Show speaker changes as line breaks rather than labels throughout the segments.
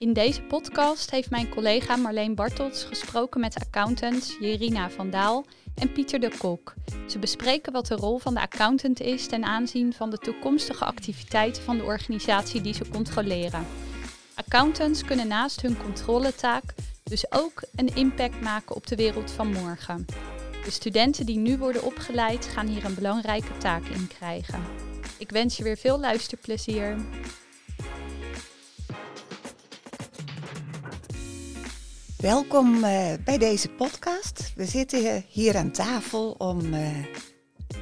In deze podcast heeft mijn collega Marleen Bartels gesproken met accountants Jerina van Daal en Pieter de Kok. Ze bespreken wat de rol van de accountant is ten aanzien van de toekomstige activiteiten van de organisatie die ze controleren. Accountants kunnen naast hun controletaak dus ook een impact maken op de wereld van morgen. De studenten die nu worden opgeleid gaan hier een belangrijke taak in krijgen. Ik wens je weer veel luisterplezier.
Welkom uh, bij deze podcast. We zitten hier aan tafel om uh,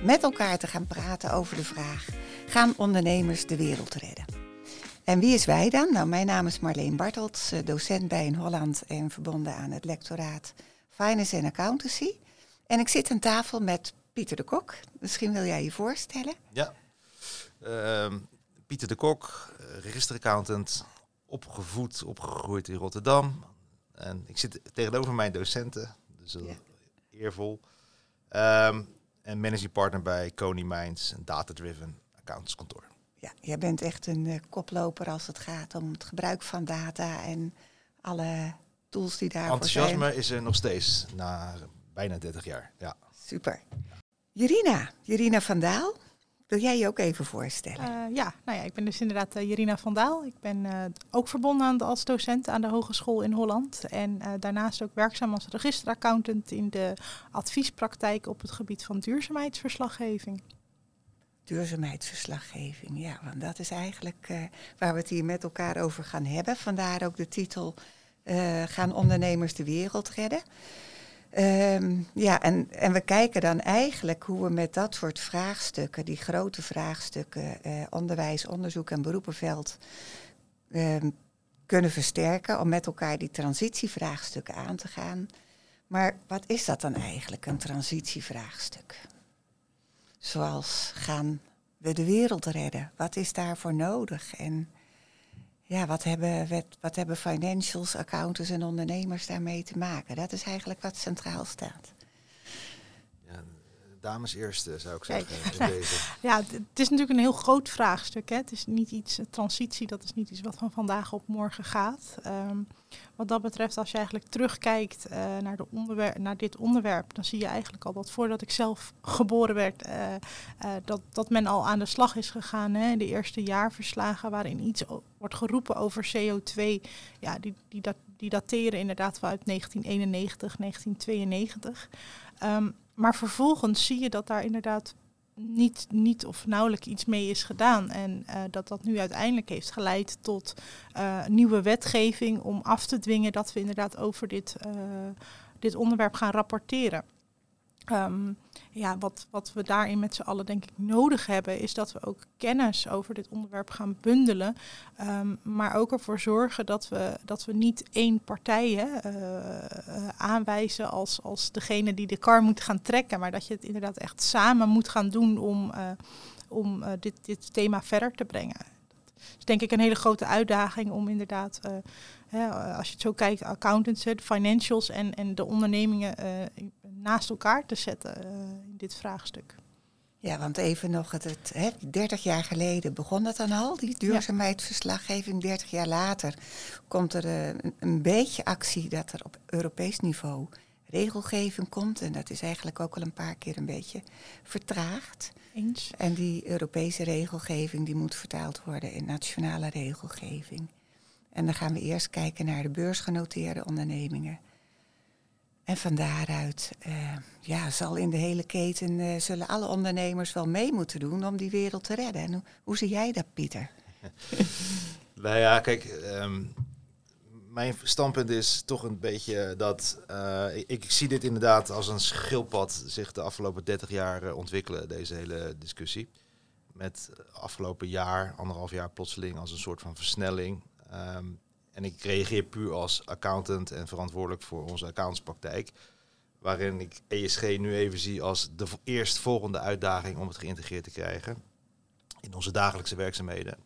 met elkaar te gaan praten over de vraag: gaan ondernemers de wereld redden? En wie is wij dan? Nou, mijn naam is Marleen Bartels, uh, docent bij in Holland en verbonden aan het lectoraat Finance en Accountancy. En ik zit aan tafel met Pieter de Kok. Misschien wil jij je voorstellen?
Ja, ehm, Pieter de Kok, registeraccountant, opgevoed, opgegroeid in Rotterdam, en ik zit tegenover mijn docenten, dus eervol. Um, en managing partner bij Coney Minds, een data-driven accountantskantoor.
Ja, jij bent echt een uh, koploper als het gaat om het gebruik van data en alle tools die daarvoor
Enthousiasme
zijn.
is er nog steeds na bijna 30 jaar. Ja.
Super. Jerina, Jerina van Daal, wil jij je ook even voorstellen?
Uh, ja, nou ja, ik ben dus inderdaad uh, Jerina van Daal. Ik ben uh, ook verbonden aan de, als docent aan de Hogeschool in Holland. En daarnaast ook werkzaam als registeraccountant in de adviespraktijk op het gebied van duurzaamheidsverslaggeving.
Duurzaamheidsverslaggeving, ja, want dat is eigenlijk waar we het hier met elkaar over gaan hebben. Vandaar ook de titel Gaan ondernemers de wereld redden? Um, ja, en, en we kijken dan eigenlijk hoe we met dat soort vraagstukken, die grote vraagstukken, eh, onderwijs, onderzoek en beroepenveld, um, kunnen versterken om met elkaar die transitievraagstukken aan te gaan. Maar wat is dat dan eigenlijk, een transitievraagstuk? Zoals gaan we de wereld redden? Wat is daarvoor nodig? En ja, wat hebben, wat, hebben financials, accountants en ondernemers daarmee te maken? Dat is eigenlijk wat centraal staat.
Dames eerste zou ik zeggen. Deze.
Ja, het is natuurlijk een heel groot vraagstuk. Hè. Het is niet iets, transitie, dat is niet iets wat van vandaag op morgen gaat. Um, wat dat betreft, als je eigenlijk terugkijkt uh, naar, de onderwerp, naar dit onderwerp, dan zie je eigenlijk al dat voordat ik zelf geboren werd, uh, uh, dat, dat men al aan de slag is gegaan. Hè. De eerste jaarverslagen waarin iets wordt geroepen over CO2, ja, die, die, dat, die dateren inderdaad vanuit 1991, 1992. Um, maar vervolgens zie je dat daar inderdaad niet, niet of nauwelijks iets mee is gedaan. En uh, dat dat nu uiteindelijk heeft geleid tot uh, nieuwe wetgeving om af te dwingen dat we inderdaad over dit, uh, dit onderwerp gaan rapporteren. Um, ja, wat, wat we daarin met z'n allen denk ik nodig hebben, is dat we ook kennis over dit onderwerp gaan bundelen. Um, maar ook ervoor zorgen dat we, dat we niet één partij uh, aanwijzen als, als degene die de kar moet gaan trekken. Maar dat je het inderdaad echt samen moet gaan doen om, uh, om dit, dit thema verder te brengen. Dat is denk ik een hele grote uitdaging om inderdaad als je het zo kijkt, accountants, de financials en, en de ondernemingen naast elkaar te zetten uh, in dit vraagstuk.
Ja, want even nog, het, het, hè, 30 jaar geleden begon dat dan al, die duurzaamheidsverslaggeving. 30 jaar later komt er uh, een, een, beetje actie dat er op Europees niveau regelgeving komt. En dat is eigenlijk ook al een paar keer een beetje vertraagd.
Eens.
En die Europese regelgeving die moet vertaald worden in nationale regelgeving. En dan gaan we eerst kijken naar de beursgenoteerde ondernemingen. En van daaruit uh, ja, zal in de hele keten uh, zullen alle ondernemers wel mee moeten doen om die wereld te redden. En hoe, zie jij dat, Pieter?
nou ja, kijk, um, mijn standpunt is toch een beetje dat uh, ik, ik, zie dit inderdaad als een schildpad zich de afgelopen 30 jaar ontwikkelen, deze hele discussie. Met afgelopen jaar, anderhalf jaar plotseling als een soort van versnelling. Um, en ik reageer puur als accountant en verantwoordelijk voor onze accountspraktijk. Waarin ik ESG nu even zie als de eerstvolgende uitdaging om het geïntegreerd te krijgen in onze dagelijkse werkzaamheden.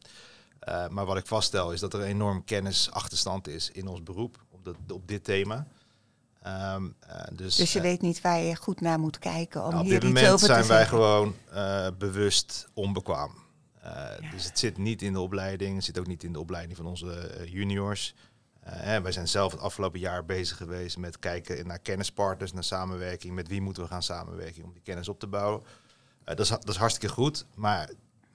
Uh, maar wat ik vaststel is dat er een enorm kennisachterstand is in ons beroep op, dat, op dit thema. Um, uh, dus,
dus je
uh,
weet niet waar je goed naar moet kijken om
nou,
hier
op dit
iets
moment
over
zijn
te
wij
zeggen.
gewoon bewust onbekwaam. Ja. Dus het zit niet in de opleiding, het zit ook niet in de opleiding van onze uh, juniors. Uh, wij zijn zelf het afgelopen jaar bezig geweest met kijken naar kennispartners, naar samenwerking. Met wie moeten we gaan samenwerken om die kennis op te bouwen. dat, is, dat is hartstikke goed. Maar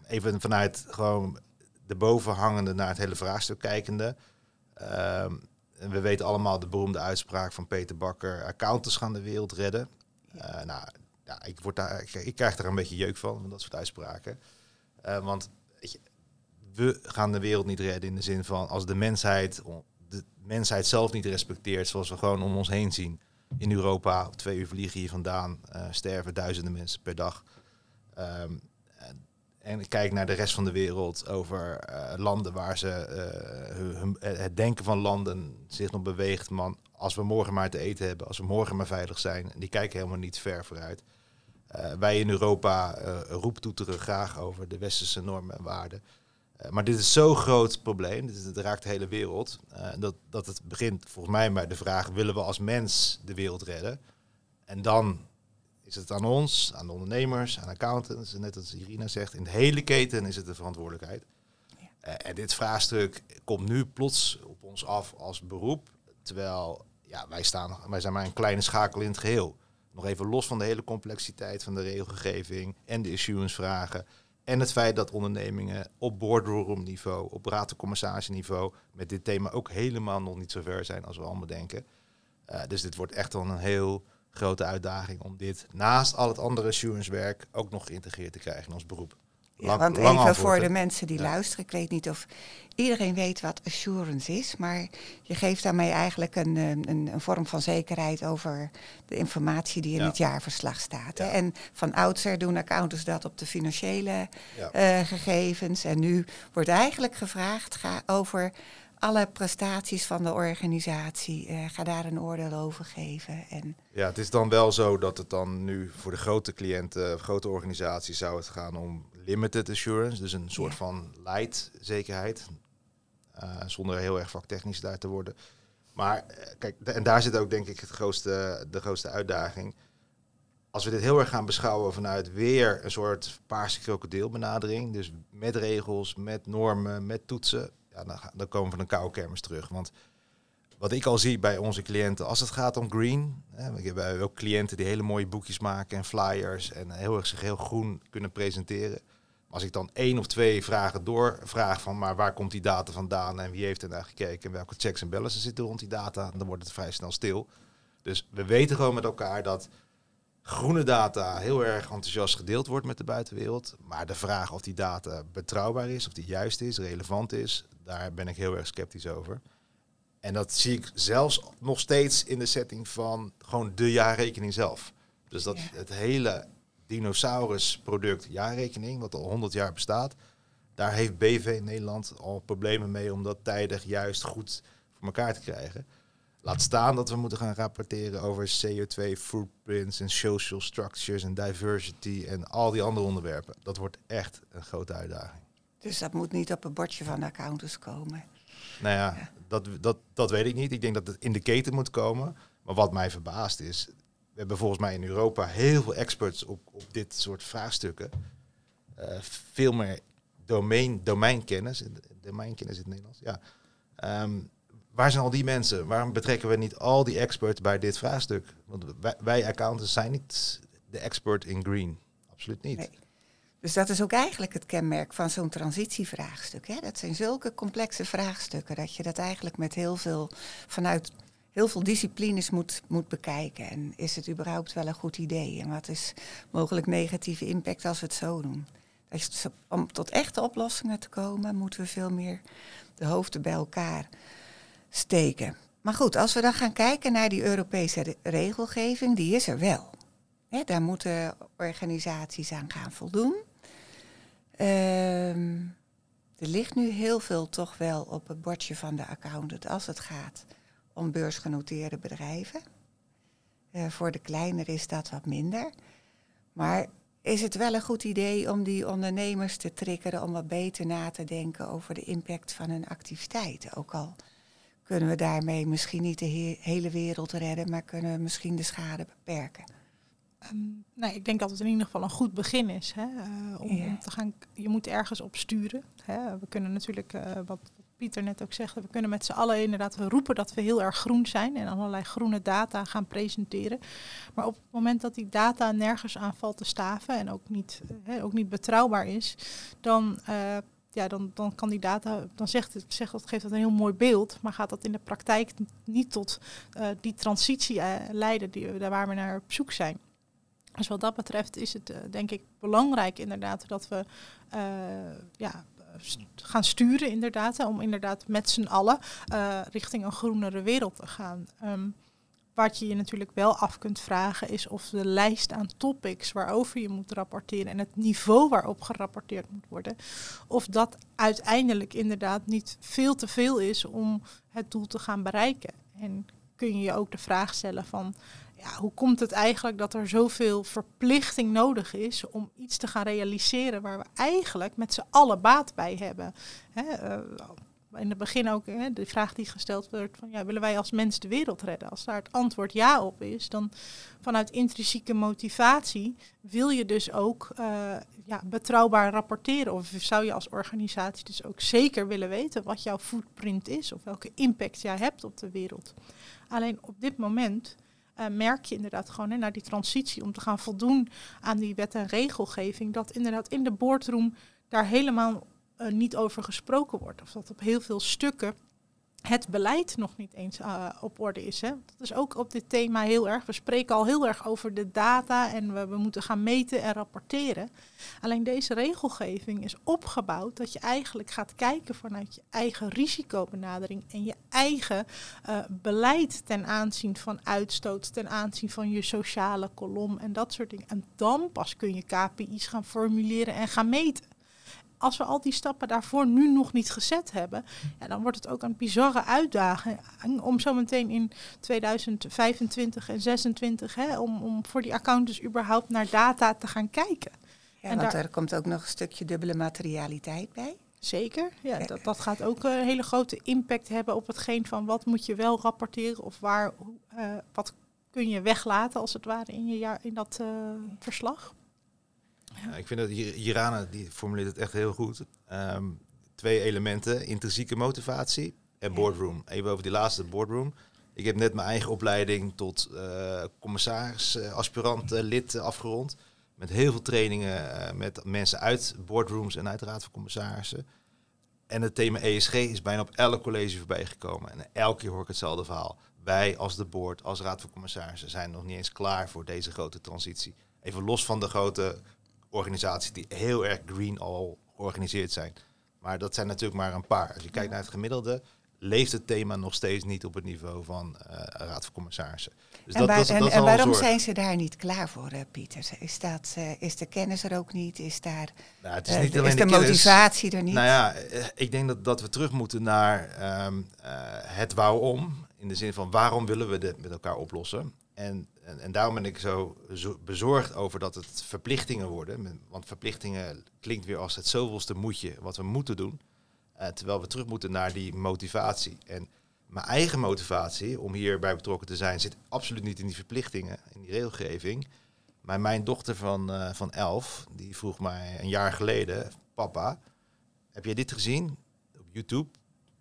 even vanuit gewoon de bovenhangende naar het hele vraagstuk kijkende. Ehm, we weten allemaal de beroemde uitspraak van Peter Bakker: accountants gaan de wereld redden. Nou, ja, ik, word daar, ik, krijg daar een beetje jeuk van, van dat soort uitspraken. Uh, want je, we gaan de wereld niet redden in de zin van als de mensheid de mensheid zelf niet respecteert, zoals we gewoon om ons heen zien. In Europa, op twee uur vliegen hier vandaan, uh, sterven duizenden mensen per dag. Um, en kijk naar de rest van de wereld over uh, landen waar ze hun, het denken van landen zich nog beweegt. Man, als we morgen maar te eten hebben, als we morgen maar veilig zijn. Die kijken helemaal niet ver vooruit. Uh, wij in Europa roeptoeteren graag over de westerse normen en waarden. maar dit is zo'n groot probleem, dit, het raakt de hele wereld. dat, dat het begint volgens mij bij de vraag, willen we als mens de wereld redden? En dan is het aan ons, aan de ondernemers, aan accountants. En net als Irina zegt, in de hele keten is het de verantwoordelijkheid. Ja. En dit vraagstuk komt nu plots op ons af als beroep. Terwijl ja, wij, staan, wij zijn maar een kleine schakel in het geheel. Nog even los van de hele complexiteit van de regelgeving en de issuance vragen. En het feit dat ondernemingen op boardroom niveau, op raad en met dit thema ook helemaal nog niet zo ver zijn als we allemaal denken. Uh, dus dit wordt echt wel een heel grote uitdaging om dit naast al het andere assurance werk ook nog geïntegreerd te krijgen in ons beroep.
Want even voor de mensen die luisteren, ik weet niet of iedereen weet wat assurance is, maar je geeft daarmee eigenlijk een, een, een vorm van zekerheid over de informatie die in het jaarverslag staat. En van oudsher doen accountants dat op de financiële uh, gegevens en nu wordt eigenlijk gevraagd ga over alle prestaties van de organisatie. Uh, ga daar een oordeel over geven. En
ja, het is dan wel zo dat het dan nu voor de grote cliënten, grote organisaties, zou het gaan om limited assurance. Dus een soort van light zekerheid. Uh, zonder heel erg vaktechnisch daar te worden. Maar eh, kijk, en daar zit ook denk ik het grootste, de grootste uitdaging. Als we dit heel erg gaan beschouwen vanuit weer een soort paarse krokodilbenadering, dus met regels, met normen, met toetsen, ja, dan, dan komen we van een koude kermis terug. Want wat ik al zie bij onze cliënten, als het gaat om green, hè, we hebben ook cliënten die hele mooie boekjes maken en flyers en heel erg zich heel groen kunnen presenteren. Als ik dan één of twee vragen doorvraag van, maar waar komt die data vandaan en wie heeft er naar gekeken en welke checks en balances zitten rond die data, dan wordt het vrij snel stil. Dus we weten gewoon met elkaar dat groene data heel erg enthousiast gedeeld wordt met de buitenwereld. Maar de vraag of die data betrouwbaar is, of die juist is, relevant is, daar ben ik heel erg sceptisch over. En dat zie ik zelfs nog steeds in de setting van gewoon de jaarrekening zelf. Dus dat het hele dinosaurus-product jaarrekening, wat al 100 jaar bestaat, daar heeft BV in Nederland al problemen mee om dat tijdig juist goed voor elkaar te krijgen. Laat staan dat we moeten gaan rapporteren over CO2 footprints en social structures en diversity en al die andere onderwerpen. Dat wordt echt een grote uitdaging.
Dus dat moet niet op een bordje van de accountants komen.
Nou ja, Dat, dat, dat weet ik niet. Ik denk dat het in de keten moet komen. Maar wat mij verbaast is, we hebben volgens mij in Europa heel veel experts op, op dit soort vraagstukken. Uh, veel meer domein, domeinkennis, domeinkennis in het Nederlands. Ja. Um, waar zijn al die mensen? Waarom betrekken we niet al die experts bij dit vraagstuk? Want wij, accountants zijn niet de expert in green. Absoluut niet.
Dus dat is ook eigenlijk het kenmerk van zo'n transitievraagstuk. Hè? Dat zijn zulke complexe vraagstukken dat je dat eigenlijk met heel veel vanuit heel veel disciplines moet, moet bekijken. En is het überhaupt wel een goed idee? En wat is mogelijk negatieve impact als we het zo doen? Om tot echte oplossingen te komen, moeten we veel meer de hoofden bij elkaar steken. Maar goed, als we dan gaan kijken naar die Europese regelgeving, die is er wel. daar moeten organisaties aan gaan voldoen. Ehm, er ligt nu heel veel toch wel op het bordje van de accountant als het gaat om beursgenoteerde bedrijven. Uh, voor de kleinere is dat wat minder. Maar is het wel een goed idee om die ondernemers te triggeren om wat beter na te denken over de impact van hun activiteiten? Ook al kunnen we daarmee misschien niet de hele wereld redden, maar kunnen we misschien de schade beperken.
Um, nou, ik denk dat het in ieder geval een goed begin is. Hè, uh, om, om, te gaan, je moet ergens op sturen. Hè. We kunnen natuurlijk uh, wat Pieter net ook zegt, we kunnen met z'n allen inderdaad roepen dat we heel erg groen zijn en allerlei groene data gaan presenteren. Maar op het moment dat die data nergens aan valt te staven en ook niet, ook niet betrouwbaar is, dan, uh, ja, dan, dan kan die data, dan zegt het, zegt dat, geeft dat een heel mooi beeld, maar gaat dat in de praktijk niet tot uh, die transitie uh, leiden die, waar we naar op zoek zijn. Dus wat dat betreft is het denk ik belangrijk inderdaad dat we ja, gaan sturen, inderdaad. Om inderdaad met z'n allen uh, richting een groenere wereld te gaan. Um, wat je je natuurlijk wel af kunt vragen is of de lijst aan topics waarover je moet rapporteren en het niveau waarop gerapporteerd moet worden, of dat uiteindelijk inderdaad niet veel te veel is om het doel te gaan bereiken. En kun je je ook de vraag stellen van ja, hoe komt het eigenlijk dat er zoveel verplichting nodig is om iets te gaan realiseren waar we eigenlijk met z'n allen baat bij hebben? Hè, uh, in het begin ook hè, de vraag die gesteld werd van ja, willen wij als mens de wereld redden? Als daar het antwoord ja op is, dan vanuit intrinsieke motivatie wil je dus ook uh, ja, betrouwbaar rapporteren. Of zou je als organisatie dus ook zeker willen weten wat jouw footprint is of welke impact jij hebt op de wereld. Alleen op dit moment uh, merk je inderdaad gewoon hè, naar die transitie om te gaan voldoen aan die wet en regelgeving, dat inderdaad in de boardroom daar helemaal uh, niet over gesproken wordt. Of dat op heel veel stukken het beleid nog niet eens uh, op orde is. Hè. Dat is ook op dit thema heel erg. We spreken al heel erg over de data en we, moeten gaan meten en rapporteren. Alleen deze regelgeving is opgebouwd dat je eigenlijk gaat kijken vanuit je eigen risicobenadering en je eigen uh, beleid ten aanzien van uitstoot, ten aanzien van je sociale kolom en dat soort dingen. En dan pas kun je KPI's gaan formuleren en gaan meten als we al die stappen daarvoor nu nog niet gezet hebben, ja, dan wordt het ook een bizarre uitdaging om zo meteen in 2025 en 2026 hè, om, om voor die accountants überhaupt naar data te gaan kijken.
Ja, en want daar, er komt ook nog een stukje dubbele materialiteit bij.
Zeker, ja, dat, dat gaat ook een hele grote impact hebben op hetgeen van wat moet je wel rapporteren of waar, uh, wat kun je weglaten als het ware in, je jaar, in dat uh, verslag.
Ja, ik vind dat Jirana die formuleert het echt heel goed. Um, twee elementen, intrinsieke motivatie en boardroom. Even over die laatste boardroom. Ik heb net mijn eigen opleiding tot uh, commissaris, uh, aspirant, uh, lid afgerond. Met heel veel trainingen met mensen uit boardrooms en uit raad van commissarissen. En het thema ESG is bijna op elk college voorbij gekomen. En elke keer hoor ik hetzelfde verhaal. Wij als de board, als raad van commissarissen zijn nog niet eens klaar voor deze grote transitie. Even los van de grote organisaties die heel erg green al georganiseerd zijn. Maar dat zijn natuurlijk maar een paar. Als je kijkt naar het gemiddelde, leeft het thema nog steeds niet op het niveau van uh, Raad van Commissarissen.
Dus en, dat, waar, dat, en, dat en waarom zijn ze daar niet klaar voor, uh, Pieter? Is, dat, uh, is de kennis er ook niet? Is, daar, nou, het is, niet alleen is de, de motivatie er niet?
Nou ja, ik denk dat, dat we terug moeten naar um, het waarom. In de zin van waarom willen we dit met elkaar oplossen? En, en, en, daarom ben ik zo, bezorgd over dat het verplichtingen worden. Want verplichtingen klinkt weer als het zoveelste moetje wat we moeten doen. Uh, terwijl we terug moeten naar die motivatie. En mijn eigen motivatie om hierbij betrokken te zijn zit absoluut niet in die verplichtingen, in die regelgeving. Maar mijn dochter van, uh, van elf, die vroeg mij een jaar geleden, papa, heb jij dit gezien op YouTube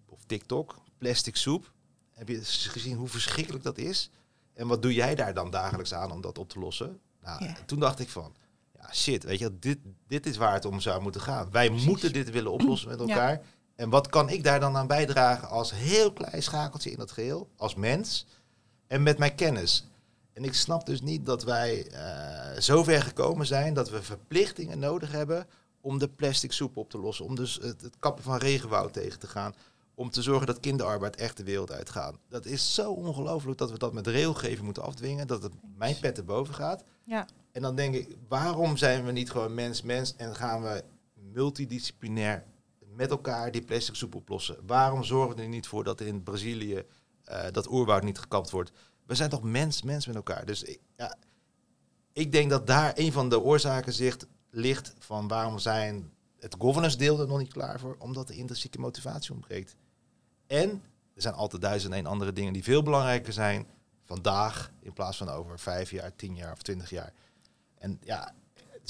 of TikTok? Plastic soep. Heb je gezien hoe verschrikkelijk dat is? En wat doe jij daar dan dagelijks aan om dat op te lossen? Nou, ja. toen dacht ik van, ja shit, weet je, dit, dit is waar het om zou moeten gaan. Wij moeten dit willen oplossen met elkaar. Ja. En wat kan ik daar dan aan bijdragen als heel klein schakeltje in dat geheel, als mens en met mijn kennis? En ik snap dus niet dat wij uh, zo ver gekomen zijn dat we verplichtingen nodig hebben om de plastic soep op te lossen, om dus het, het kappen van regenwoud tegen te gaan, om te zorgen dat kinderarbeid echt de wereld uitgaat. Dat is zo ongelooflijk dat we dat met regelgeving moeten afdwingen, dat het mijn pet erboven gaat. Ja. En dan denk ik, waarom zijn we niet gewoon mens, mens en gaan we multidisciplinair met elkaar die plastic soep oplossen? Waarom zorgen we er niet voor dat in Brazilië uh, dat oerwoud niet gekapt wordt? We zijn toch mens, mens met elkaar. Dus ik, ja, ik denk dat daar een van de oorzaken zit, ligt van waarom zijn het governance deel er nog niet klaar voor, omdat de intrinsieke motivatie ontbreekt. En er zijn altijd duizend en andere dingen die veel belangrijker zijn vandaag in plaats van over vijf jaar, tien jaar of twintig jaar. En ja,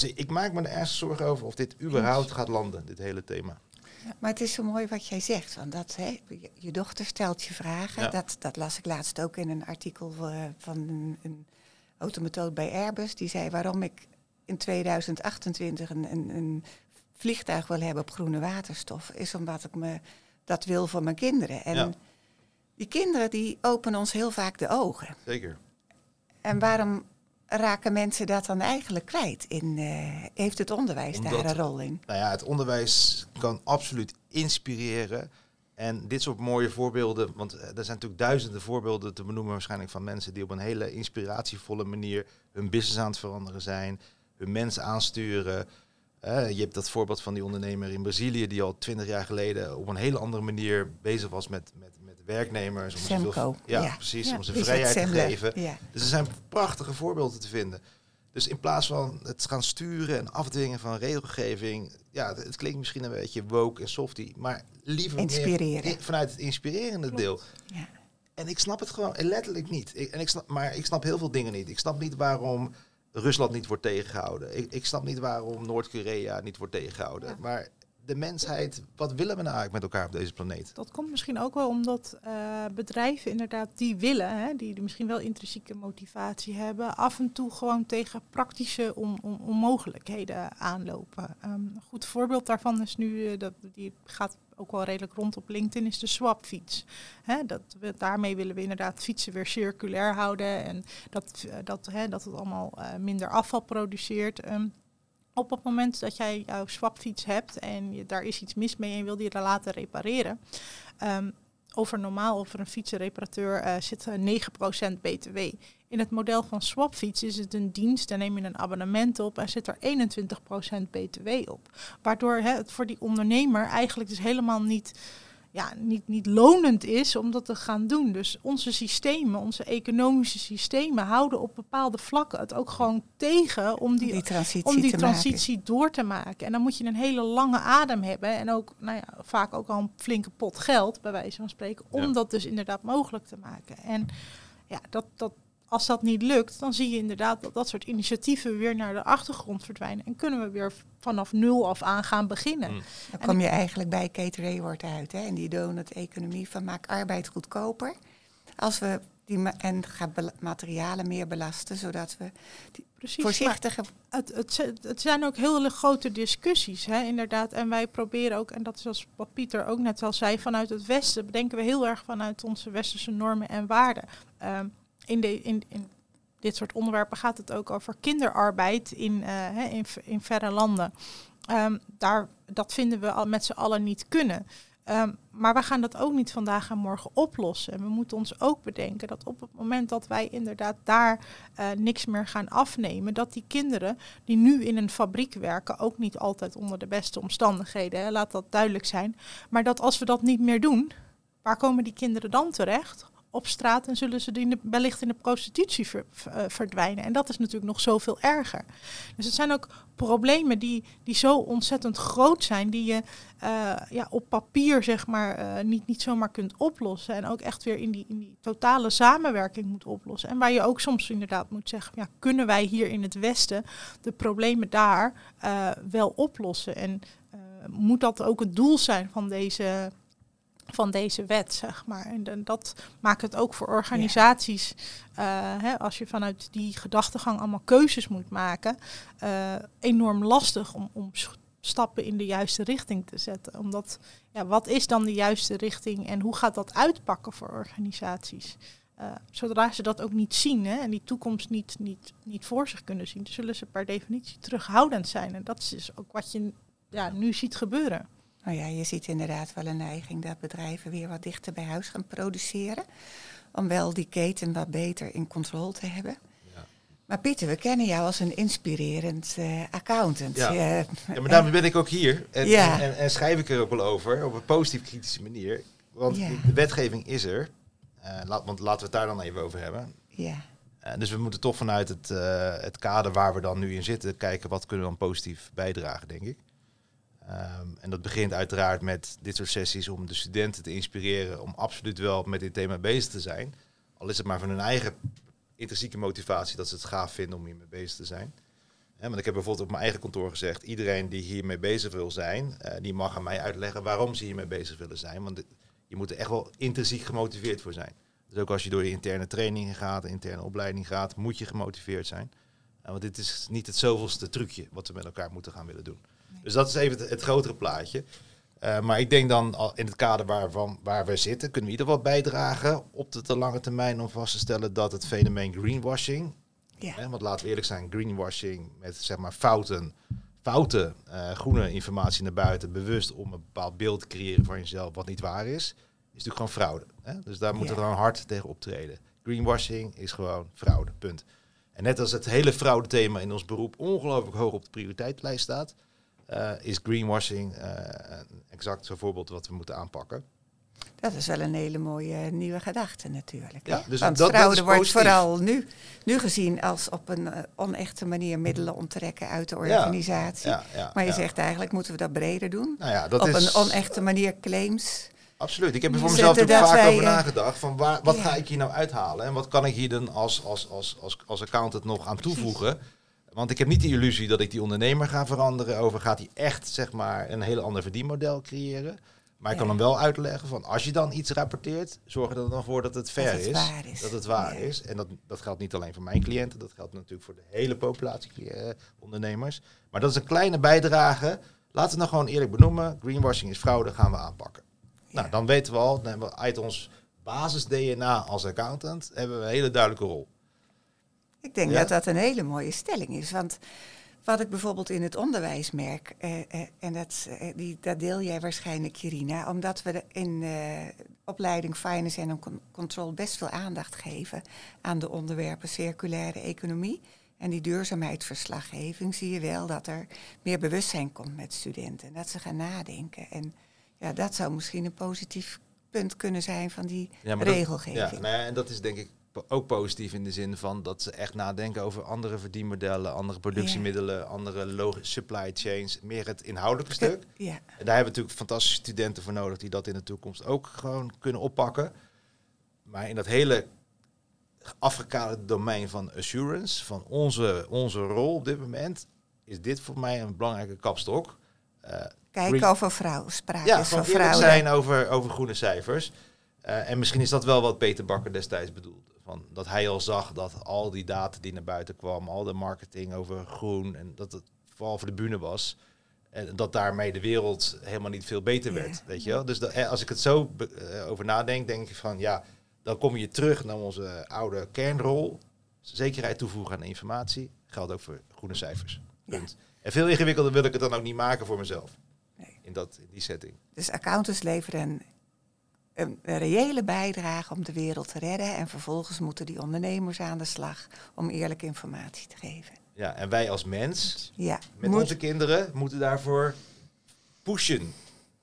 ik maak me er ergens zorgen over of dit überhaupt gaat landen, dit hele thema.
Maar het is zo mooi wat jij zegt. Want dat, hè, je, dochter stelt je vragen.
Ja.
Dat, dat las ik laatst ook in een artikel eh, van een, een automatoot bij Airbus. Die zei waarom ik in 2028 een, een, een vliegtuig wil hebben op groene waterstof. Is omdat ik me dat wil voor mijn kinderen. En
Ja.
die kinderen die openen ons heel vaak de ogen.
Zeker.
En waarom raken mensen dat dan eigenlijk kwijt? In, eh, heeft het onderwijs
Omdat-
daar een rol in?
Nou ja, het onderwijs kan absoluut inspireren. En dit soort mooie voorbeelden, want eh, er zijn natuurlijk duizenden voorbeelden te benoemen waarschijnlijk van mensen die op een hele inspiratievolle manier hun business aan het veranderen zijn, hun mensen aansturen. Je hebt dat voorbeeld van die ondernemer in Brazilië die al twintig jaar geleden op een hele andere manier bezig was met, met, met werknemers. Om ze
Semco,
veel- ja,
ja.
precies,
Ja.
om ze vrijheid te geven.
Ja.
Dus er zijn prachtige voorbeelden te vinden. Dus in plaats van het gaan sturen en afdwingen van regelgeving, ja, het, het klinkt misschien een beetje woke en softy, maar liever meer
Inspireren.
i- vanuit het inspirerende deel.
Ja.
En ik snap het gewoon letterlijk niet. Ik, en ik snap, maar ik snap heel veel dingen niet. Ik snap niet waarom Rusland niet wordt tegengehouden. Ik, ik snap niet waarom Noord-Korea niet wordt tegengehouden.
Ja.
Maar de mensheid, wat willen we nou eigenlijk met elkaar op deze planeet?
Dat komt misschien ook wel omdat eh, bedrijven inderdaad die willen, hè, die, die misschien wel intrinsieke motivatie hebben, af en toe gewoon tegen praktische on, on- onmogelijkheden aanlopen. Ehm, een goed voorbeeld daarvan is nu, eh, dat, die gaat ook wel redelijk rond op LinkedIn, is de swapfiets. Hè, dat daarmee willen we inderdaad fietsen weer circulair houden en dat, eh, dat, dat het allemaal eh, minder afval produceert. Ehm, op het moment dat jij jouw swapfiets hebt en je, daar is iets mis mee en wil die laten repareren. ehm, over normaal over een fietsenreparateur eh, zit eh, 9% BTW. In het model van swapfiets is het een dienst, daar neem je een abonnement op en zit er 21% BTW op. Waardoor hè, het voor die ondernemer eigenlijk dus helemaal niet, ja, niet, niet lonend is om dat te gaan doen. Dus onze systemen, onze economische systemen houden op bepaalde vlakken het ook gewoon tegen om die,
die transitie
om die
te
transitie door te maken. En dan moet je een hele lange adem hebben. En ook nou ja, vaak ook al een flinke pot geld, bij wijze van spreken, om
Ja.
dat dus inderdaad mogelijk te maken. En ja, dat, dat, als dat niet lukt, dan zie je inderdaad dat dat soort initiatieven weer naar de achtergrond verdwijnen. En kunnen we weer vanaf nul af aan gaan beginnen.
Mm.
Dan kom je eigenlijk bij Kate Raworth uit. Hè? En die donut-economie van maak arbeid goedkoper. Als we die ma- en ga bela- materialen meer belasten, zodat we
Precies. maar-
voorzichtige...
het, het, het zijn ook hele grote discussies, hè, inderdaad. En wij proberen ook, en dat is zoals wat Pieter ook net al zei, vanuit het Westen bedenken we heel erg vanuit onze westerse normen en waarden. Ehm, in, in, dit soort onderwerpen gaat het ook over kinderarbeid in, eh, in, in verre landen. Ehm, daar, dat vinden we al met z'n allen niet kunnen. Ehm, maar we gaan dat ook niet vandaag en morgen oplossen. En we moeten ons ook bedenken dat op het moment dat wij inderdaad daar eh, niks meer gaan afnemen, dat die kinderen die nu in een fabriek werken, ook niet altijd onder de beste omstandigheden, hè, laat dat duidelijk zijn, maar dat als we dat niet meer doen, waar komen die kinderen dan terecht? Op straat en zullen ze in de, wellicht in de prostitutie eh, verdwijnen. En dat is natuurlijk nog zoveel erger. Dus het zijn ook problemen die, die zo ontzettend groot zijn, die je eh, ja, op papier zeg maar, eh, niet, niet zomaar kunt oplossen. En ook echt weer in die, in die totale samenwerking moet oplossen. En waar je ook soms inderdaad moet zeggen, ja, kunnen wij hier in het Westen de problemen daar wel oplossen? En moet dat ook het doel zijn van deze, van deze wet, zeg maar. En, dan dat maakt het ook voor organisaties, eh, hè, als je vanuit die gedachtegang allemaal keuzes moet maken, eh, enorm lastig om, om stappen in de juiste richting te zetten. Omdat, ja, wat is dan de juiste richting en hoe gaat dat uitpakken voor organisaties? Eh, zodra ze dat ook niet zien hè, en die toekomst niet, niet, niet voor zich kunnen zien, zullen ze per definitie terughoudend zijn. En dat is dus ook wat je ja, nu ziet gebeuren.
Nou ja, je ziet inderdaad wel een neiging dat bedrijven weer wat dichter bij huis gaan produceren. Om wel die keten wat beter in controle te hebben.
Ja.
Maar Pieter, we kennen jou als een inspirerend eh, accountant.
Ja.
Eh,
Ja, maar daarom ben ik ook hier. En,
Ja.
en, en, schrijf ik er ook wel over, op een positief kritische manier. Want de wetgeving is er. Eh, laat, want laten we het daar dan even over hebben.
ja.
Dus we moeten toch vanuit het, het kader waar we dan nu in zitten, kijken wat kunnen we dan positief bijdragen, denk ik. Ehm, en dat begint uiteraard met dit soort sessies om de studenten te inspireren om absoluut wel met dit thema bezig te zijn. Al is het maar van hun eigen intrinsieke motivatie dat ze het gaaf vinden om hiermee bezig te zijn. Want ik heb bijvoorbeeld op mijn eigen kantoor gezegd, iedereen die hiermee bezig wil zijn, eh, die mag aan mij uitleggen waarom ze hiermee bezig willen zijn. Want je moet er echt wel intrinsiek gemotiveerd voor zijn. Dus ook als je door je interne trainingen gaat, interne opleiding gaat, moet je gemotiveerd zijn. Eh, want dit is niet het zoveelste trucje wat we met elkaar moeten gaan willen doen. Dus dat is even het, het grotere plaatje. Eh, maar ik denk dan in het kader waarvan, waar we zitten, kunnen we in ieder geval bijdragen op de te lange termijn om vast te stellen dat het fenomeen greenwashing,
Ja.
hè, want laten we eerlijk zijn, greenwashing met zeg maar fouten, foute eh, groene informatie naar buiten, bewust om een bepaald beeld te creëren van jezelf wat niet waar is, is natuurlijk gewoon fraude. Hè? Dus daar moeten we gewoon hard tegen optreden. Greenwashing is gewoon fraude, punt. En net als het hele fraude thema in ons beroep ongelooflijk hoog op de prioriteitslijst staat, eh, is greenwashing een exact zo'n voorbeeld wat we moeten aanpakken.
Dat is wel een hele mooie eh, nieuwe gedachte natuurlijk.
Ja, dus
Want
dat-
fraude wordt vooral nu, nu gezien als op een onechte manier middelen onttrekken uit de organisatie.
Ja, ja,
maar je zegt eigenlijk moeten we dat breder doen.
nou dat
op
is
een onechte manier claims.
absoluut. Ik heb er voor mezelf natuurlijk vaak
wij,
over nagedacht van waar, wat ga ik hier nou uithalen en wat kan ik hier dan als, als, als, als, als accountant nog aan toevoegen. Want ik heb niet de illusie dat ik die ondernemer ga veranderen over gaat hij echt zeg maar een heel ander verdienmodel creëren. Maar ik kan hem wel uitleggen van als je dan iets rapporteert, zorg er dan voor dat het fair
het
is,
is.
Dat het waar is. En dat, dat geldt niet alleen voor mijn cliënten, dat geldt natuurlijk voor de hele populatie eh, ondernemers. Maar dat is een kleine bijdrage. Laten we nou gewoon eerlijk benoemen. Greenwashing is fraude, gaan we aanpakken. Nou, dan weten we al, dan hebben we uit ons basis-DNA als accountant, hebben we een hele duidelijke rol.
Ik denk
Ja.
dat dat een hele mooie stelling is. Want wat ik bijvoorbeeld in het onderwijs merk, eh, eh, en dat, eh, die, dat deel jij waarschijnlijk, Kirina, omdat we de- in eh opleiding Finance en Con- Control best veel aandacht geven aan de onderwerpen circulaire economie. En die duurzaamheidsverslaggeving zie je wel dat er meer bewustzijn komt met studenten. Dat ze gaan nadenken. En ja, dat zou misschien een positief punt kunnen zijn van die
Ja, maar dat-
regelgeving.
Ja, nou ja, en dat is denk ik ook positief in de zin van dat ze echt nadenken over andere verdienmodellen, andere productiemiddelen, andere log- supply chains, meer het inhoudelijke stuk.
ja.
En daar hebben we natuurlijk fantastische studenten voor nodig die dat in de toekomst ook gewoon kunnen oppakken. Maar in dat hele afgekaderde domein van assurance, van onze, onze rol op dit moment, is dit voor mij een belangrijke kapstok. Eh,
Kijken
Green-
of er vrouw, sprake
ja,
van
eerlijk
fraude.
zijn over, over groene cijfers. Eh, en misschien is dat wel wat Peter Bakker destijds bedoelde. Van, dat hij al zag dat al die data die naar buiten kwam, al de marketing over groen, en dat het vooral voor de bühne was. En dat daarmee de wereld helemaal niet veel beter werd. Weet je wel? Dus dat, eh, als ik het zo eh, over nadenk, denk ik van ja, dan kom je terug naar onze oude kernrol. Zekerheid toevoegen aan informatie. Geldt ook voor groene cijfers.
Ja.
En veel ingewikkelder wil ik het dan ook niet maken voor mezelf.
Nee.
In, dat, in die setting.
Dus accountants leveren een, reële bijdrage om de wereld te redden. En vervolgens moeten die ondernemers aan de slag om eerlijke informatie te geven.
Ja, en wij als mens,
Ja,
met
moet-
onze kinderen, moeten daarvoor pushen.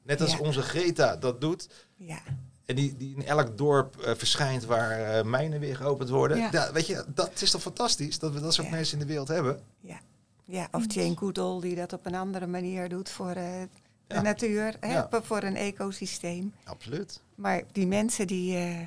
Net als
Ja.
onze Greta dat doet.
ja.
En die, die in elk dorp eh, verschijnt waar eh, mijnen weer geopend worden.
Ja.
Ja. weet je, dat is toch fantastisch dat we dat soort mensen in de wereld hebben.
Ja, ja of Jane Goodall die dat op een andere manier doet voor eh, de
Ja.
natuur,
Ja.
voor een ecosysteem.
Absoluut.
Maar die mensen die, eh,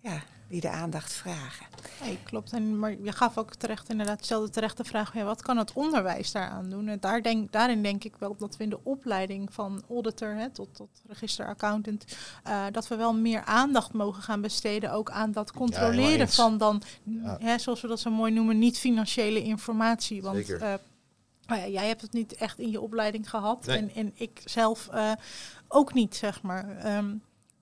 ja, die de aandacht vragen.
Nee, klopt. En, maar je gaf ook terecht inderdaad, stelde terecht de vraag, ja, wat kan het onderwijs daaraan doen? En daar denk, daarin denk ik wel dat we in de opleiding van auditor hè, tot, tot registeraccountant, eh, dat we wel meer aandacht mogen gaan besteden ook aan dat controleren van dan,
Ja.
hè, zoals we dat zo mooi noemen, niet-financiële informatie. Want
Zeker.
Nou ja, jij hebt het niet echt in je opleiding gehad
Nee.
en, en ik zelf eh, ook niet, zeg maar. Ehm,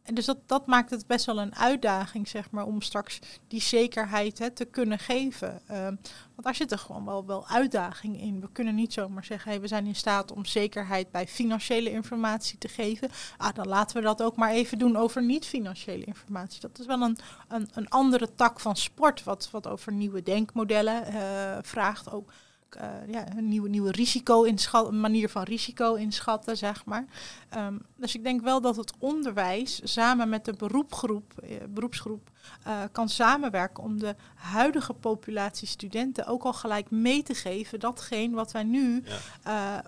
en dus dat, dat maakt het best wel een uitdaging, zeg maar, om straks die zekerheid hè, te kunnen geven. Ehm, want daar zit er gewoon wel, wel uitdaging in. We kunnen niet zomaar zeggen, hey, we zijn in staat om zekerheid bij financiële informatie te geven. Ah, dan laten we dat ook maar even doen over niet-financiële informatie. Dat is wel een, een, een andere tak van sport, wat, wat over nieuwe denkmodellen eh, vraagt. Ook eh, ja, een nieuwe, nieuwe risico inschat, een manier van risico inschatten, zeg maar. Ehm, dus ik denk wel dat het onderwijs samen met de eh, beroepsgroep eh, kan samenwerken om de huidige populatie studenten ook al gelijk mee te geven datgene wat wij nu
Ja.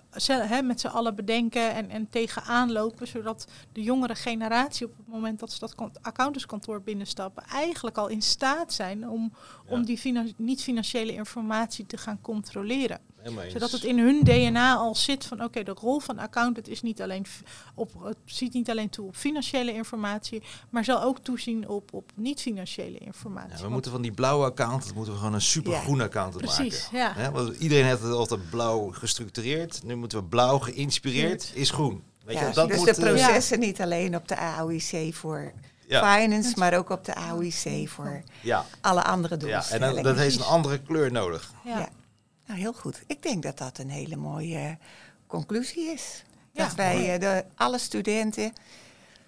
eh, met z'n allen bedenken en, en tegenaan lopen, zodat de jongere generatie op het moment dat ze dat kant- accountantskantoor binnenstappen, eigenlijk al in staat zijn om, om die finan- niet-financiële informatie te gaan controleren.
Helemaal eens.
Zodat het in hun DNA al zit van oké, de rol van accountant is niet alleen op, het ziet niet alleen toe op financiële informatie, maar zal ook toezien op, op niet-financiële informatie.
Ja, we
Want-
moeten van die blauwe accountant moeten we gewoon een supergroene accountant
Precies,
maken.
ja.
Hè, want iedereen heeft het altijd blauw gestructureerd. Nu moeten we blauw geïnspireerd is groen. Weet
Ja,
je, dat
dus
moet,
de
eh,
processen niet alleen op de AOIC voor
ja,
finance, maar ook op de AOIC voor
ja,
alle andere
ja, en dan, dat heeft een andere kleur nodig.
ja.
Nou, heel goed. Ik denk dat dat een hele mooie eh, conclusie is.
Ja,
dat wij eh, de, alle studenten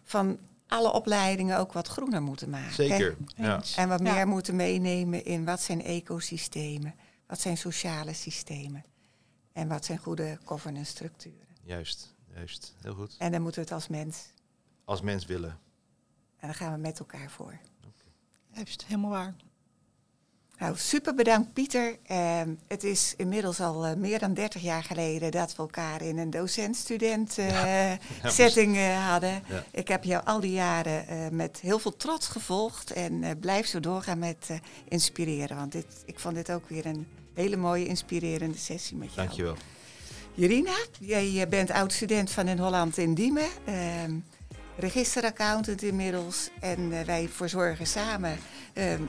van alle opleidingen ook wat groener moeten maken.
Zeker. Ja.
En wat
Ja.
meer moeten meenemen in wat zijn ecosystemen, wat zijn sociale systemen en wat zijn goede governance structuren.
Juist, juist. Heel goed.
En dan moeten we het als mens
Als mens willen.
en daar gaan we met elkaar voor.
Juist, helemaal waar.
Nou, super bedankt Pieter. Ehm, het is inmiddels al eh, meer dan 30 jaar geleden dat we elkaar in een docent-student eh, setting eh, hadden.
Ja.
Ik heb jou al die jaren met heel veel trots gevolgd en blijf zo doorgaan met inspireren. Want dit, ik vond dit ook weer een hele mooie inspirerende sessie met jou.
Dankjewel.
Jirina, jij bent oud-student van in Holland in Diemen. ehm, registeraccountant inmiddels. En wij verzorgen samen ehm,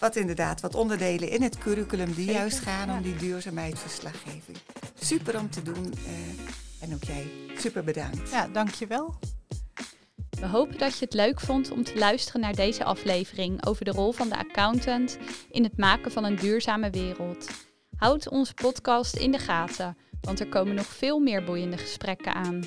wat inderdaad, wat onderdelen in het curriculum die
Zeker,
juist gaan
ja.
om die duurzaamheidsverslaggeving. Super om te doen. eh, en ook jij, super bedankt.
Ja, dankjewel.
We hopen dat je het leuk vond om te luisteren naar deze aflevering over de rol van de accountant in het maken van een duurzame wereld. Houd onze podcast in de gaten, want er komen nog veel meer boeiende gesprekken aan.